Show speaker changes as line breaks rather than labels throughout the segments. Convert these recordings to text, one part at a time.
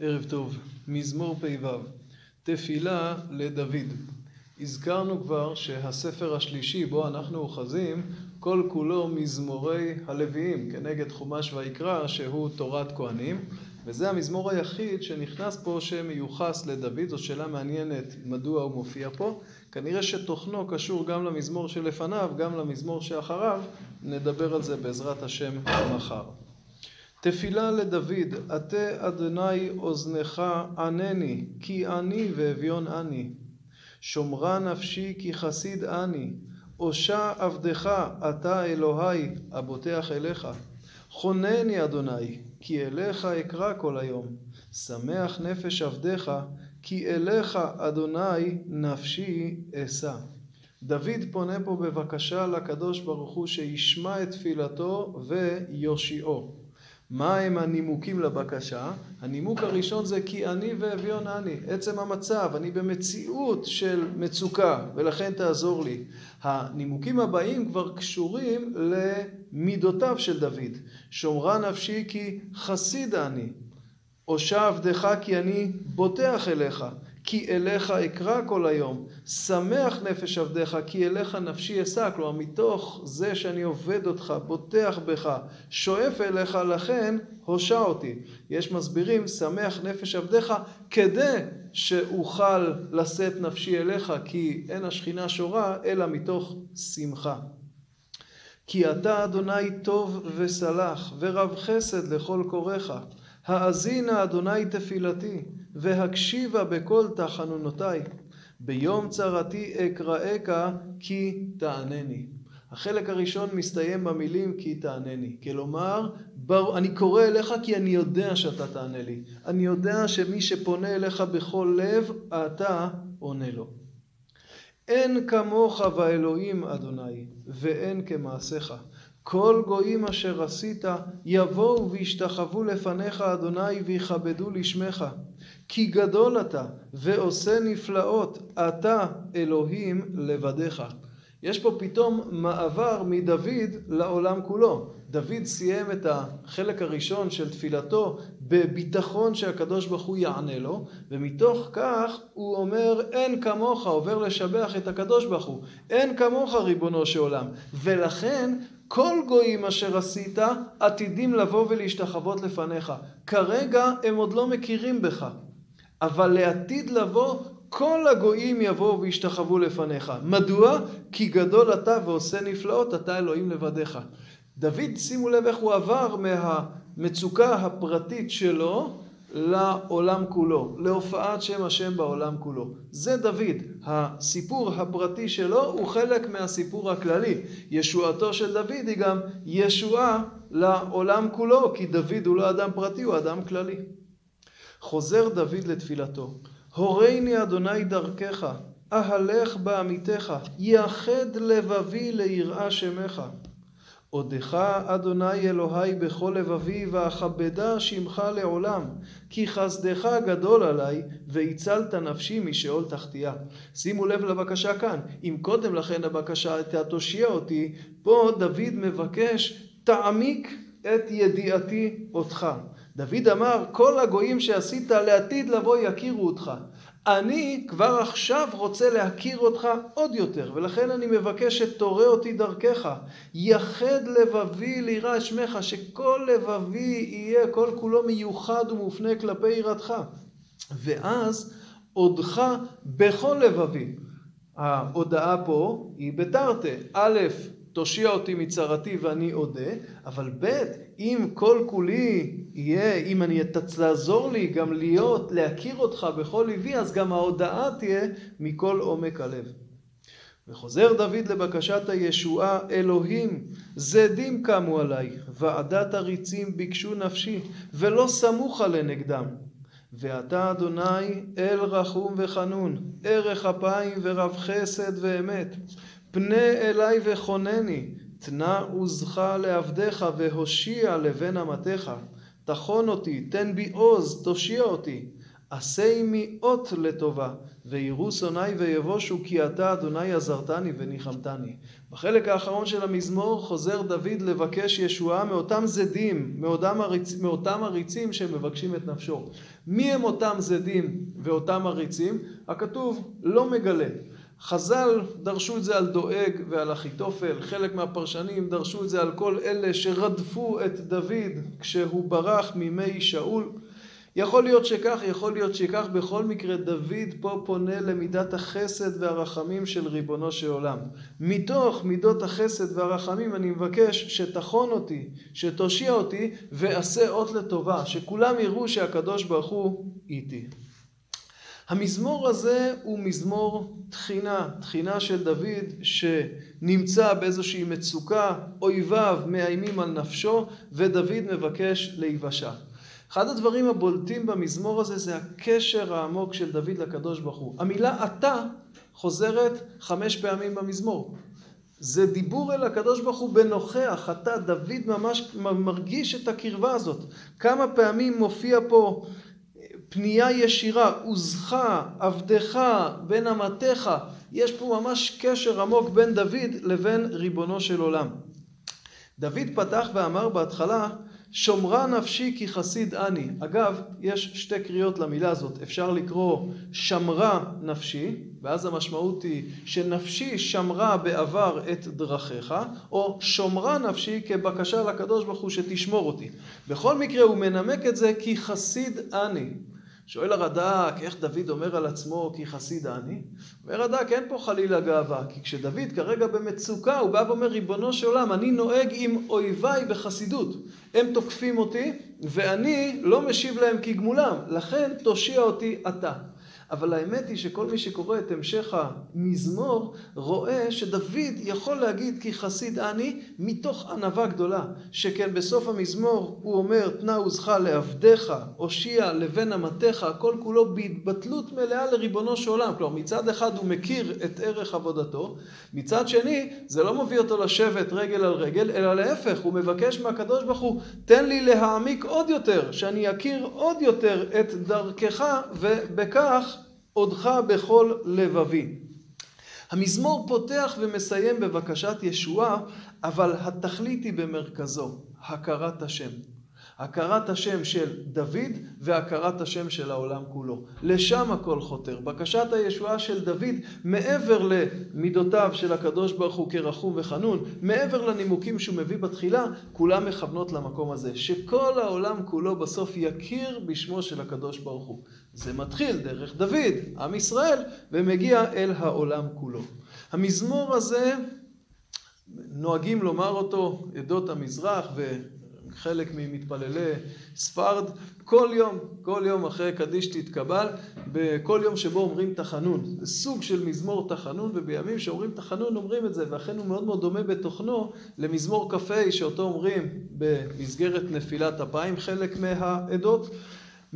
ערב טוב, מזמור פ"ו, תפילה לדוד. הזכרנו כבר שהספר השלישי בו אנחנו אוחזים, כל כולו מזמורי הלוויים, כנגד חומש ויקרא, שהוא תורת כהנים, וזה המזמור היחיד שנכנס פה שמיוחס לדוד, זו שאלה מעניינת מדוע הוא מופיע פה, כנראה שתוכנו קשור גם למזמור שלפניו, גם למזמור שאחריו, נדבר על זה בעזרת השם מחר. תפילה לדוד, עטה אדוני אוזנך ענני, כי אני ואביון אני. שומרה נפשי כי חסיד אני, הושע עבדך אתה אלוהי, הבוטח אליך. חונני אדוני, כי אליך אקרא כל היום. שמח נפש עבדך, כי אליך אדוני נפשי אשא. דוד פונה פה בבקשה לקדוש ברוך הוא שישמע את תפילתו ויושיעו. מה הם הנימוקים לבקשה? הנימוק הראשון זה כי אני ואביון אני, עצם המצב, אני במציאות של מצוקה ולכן תעזור לי. הנימוקים הבאים כבר קשורים למידותיו של דוד. שומרה נפשי כי חסיד אני, הושע עבדך כי אני בוטח אליך. כי אליך אקרא כל היום, שמח נפש עבדיך, כי אליך נפשי אשא, כלומר מתוך זה שאני עובד אותך, בוטח בך, שואף אליך, לכן הושע אותי. יש מסבירים, שמח נפש עבדיך, כדי שאוכל לשאת נפשי אליך, כי אין השכינה שורה, אלא מתוך שמחה. כי אתה אדוני טוב וסלח, ורב חסד לכל קוראיך. האזינה אדוני תפילתי, והקשיבה בכל תחנונותיי. ביום צרתי אקראך כי תענני. החלק הראשון מסתיים במילים כי תענני. כלומר, בר... אני קורא אליך כי אני יודע שאתה תענה לי. אני יודע שמי שפונה אליך בכל לב, אתה עונה לו. אין כמוך באלוהים, אדוני, ואין כמעשיך. כל גויים אשר עשית יבואו וישתחוו לפניך אדוני ויכבדו לשמך כי גדול אתה ועושה נפלאות אתה אלוהים לבדיך. יש פה פתאום מעבר מדוד לעולם כולו. דוד סיים את החלק הראשון של תפילתו בביטחון שהקדוש ברוך הוא יענה לו, ומתוך כך הוא אומר אין כמוך, עובר לשבח את הקדוש ברוך הוא, אין כמוך ריבונו של עולם, ולכן כל גויים אשר עשית עתידים לבוא ולהשתחוות לפניך. כרגע הם עוד לא מכירים בך, אבל לעתיד לבוא כל הגויים יבואו וישתחוו לפניך. מדוע? כי גדול אתה ועושה נפלאות, אתה אלוהים לבדיך. דוד, שימו לב איך הוא עבר מהמצוקה הפרטית שלו לעולם כולו, להופעת שם השם בעולם כולו. זה דוד. הסיפור הפרטי שלו הוא חלק מהסיפור הכללי. ישועתו של דוד היא גם ישועה לעולם כולו, כי דוד הוא לא אדם פרטי, הוא אדם כללי. חוזר דוד לתפילתו, הורני אדוני דרכך, אהלך בעמיתך, יחד לבבי ליראה שמך. עודך אדוני אלוהי בכל לבבי ואכבדה שמך לעולם כי חסדך גדול עלי והצלת נפשי משאול תחתיה. שימו לב לבקשה כאן אם קודם לכן הבקשה הייתה תושיע אותי פה דוד מבקש תעמיק את ידיעתי אותך. דוד אמר כל הגויים שעשית לעתיד לבוא יכירו אותך אני כבר עכשיו רוצה להכיר אותך עוד יותר, ולכן אני מבקש שתורה אותי דרכך. יחד לבבי לירא שמך, שכל לבבי יהיה כל כולו מיוחד ומופנה כלפי יראתך. ואז עודך בכל לבבי. ההודעה פה היא בתרתי. א', תושיע אותי מצרתי ואני אודה, אבל ב', אם כל כולי יהיה, אם אני תעזור לי גם להיות, להכיר אותך בכל ליבי, אז גם ההודעה תהיה מכל עומק הלב. וחוזר דוד לבקשת הישועה, אלוהים, זדים קמו עליי, ועדת עריצים ביקשו נפשי, ולא סמוכה לנגדם. ואתה אדוני אל רחום וחנון, ערך אפיים ורב חסד ואמת. פנה אליי וכונני, תנה עוזך לעבדיך והושיע לבן אמתך. תחון אותי, תן בי עוז, תושיע אותי. עשה עמי אות לטובה, ויראו שונאי ויבושו כי אתה אדוני עזרתני וניחמתני. בחלק האחרון של המזמור חוזר דוד לבקש ישועה מאותם זדים, מאותם, עריצ... מאותם עריצים שמבקשים את נפשו. מי הם אותם זדים ואותם עריצים? הכתוב לא מגלה. חז"ל דרשו את זה על דואג ועל אחיתופל, חלק מהפרשנים דרשו את זה על כל אלה שרדפו את דוד כשהוא ברח מימי שאול. יכול להיות שכך, יכול להיות שכך, בכל מקרה דוד פה פונה למידת החסד והרחמים של ריבונו של עולם. מתוך מידות החסד והרחמים אני מבקש שתכון אותי, שתושיע אותי ועשה אות לטובה, שכולם יראו שהקדוש ברוך הוא איתי. המזמור הזה הוא מזמור תחינה, תחינה של דוד שנמצא באיזושהי מצוקה, אויביו מאיימים על נפשו ודוד מבקש להיוושע. אחד הדברים הבולטים במזמור הזה זה הקשר העמוק של דוד לקדוש ברוך הוא. המילה אתה חוזרת חמש פעמים במזמור. זה דיבור אל הקדוש ברוך הוא בנוכח, אתה דוד ממש מרגיש את הקרבה הזאת. כמה פעמים מופיע פה פנייה ישירה, עוזך, עבדך, בן אמתיך, יש פה ממש קשר עמוק בין דוד לבין ריבונו של עולם. דוד פתח ואמר בהתחלה, שומרה נפשי כי חסיד אני. אגב, יש שתי קריאות למילה הזאת. אפשר לקרוא שמרה נפשי, ואז המשמעות היא שנפשי שמרה בעבר את דרכיך, או שומרה נפשי כבקשה לקדוש ברוך הוא שתשמור אותי. בכל מקרה הוא מנמק את זה כי חסיד אני. שואל הרד"ק, איך דוד אומר על עצמו כי חסיד אני? אומר הרד"ק, אין פה חלילה גאווה, כי כשדוד כרגע במצוקה, הוא בא ואומר, ריבונו של עולם, אני נוהג עם אויביי בחסידות. הם תוקפים אותי, ואני לא משיב להם כגמולם, לכן תושיע אותי אתה. אבל האמת היא שכל מי שקורא את המשך המזמור רואה שדוד יכול להגיד כי חסיד אני מתוך ענווה גדולה שכן בסוף המזמור הוא אומר תנה עוזך לעבדיך הושיע לבן אמתיך כל כולו בהתבטלות מלאה לריבונו של עולם. כלומר מצד אחד הוא מכיר את ערך עבודתו מצד שני זה לא מביא אותו לשבת רגל על רגל אלא להפך הוא מבקש מהקדוש ברוך הוא תן לי להעמיק עוד יותר שאני אכיר עוד יותר את דרכך ובכך עודך בכל לבבי. המזמור פותח ומסיים בבקשת ישועה, אבל התכלית היא במרכזו, הכרת השם. הכרת השם של דוד והכרת השם של העולם כולו. לשם הכל חותר. בקשת הישועה של דוד, מעבר למידותיו של הקדוש ברוך הוא כרחום וחנון, מעבר לנימוקים שהוא מביא בתחילה, כולם מכוונות למקום הזה. שכל העולם כולו בסוף יכיר בשמו של הקדוש ברוך הוא. זה מתחיל דרך דוד, עם ישראל, ומגיע אל העולם כולו. המזמור הזה, נוהגים לומר אותו עדות המזרח וחלק ממתפללי ספרד, כל יום, כל יום אחרי קדיש תתקבל, בכל יום שבו אומרים תחנון. זה סוג של מזמור תחנון, ובימים שאומרים תחנון אומרים את זה, ואכן הוא מאוד מאוד דומה בתוכנו למזמור כ"ה שאותו אומרים במסגרת נפילת אפיים חלק מהעדות.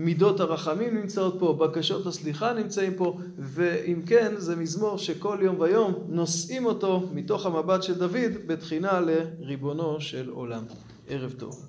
מידות הרחמים נמצאות פה, בקשות הסליחה נמצאים פה, ואם כן, זה מזמור שכל יום ויום נושאים אותו מתוך המבט של דוד בתחינה לריבונו של עולם. ערב טוב.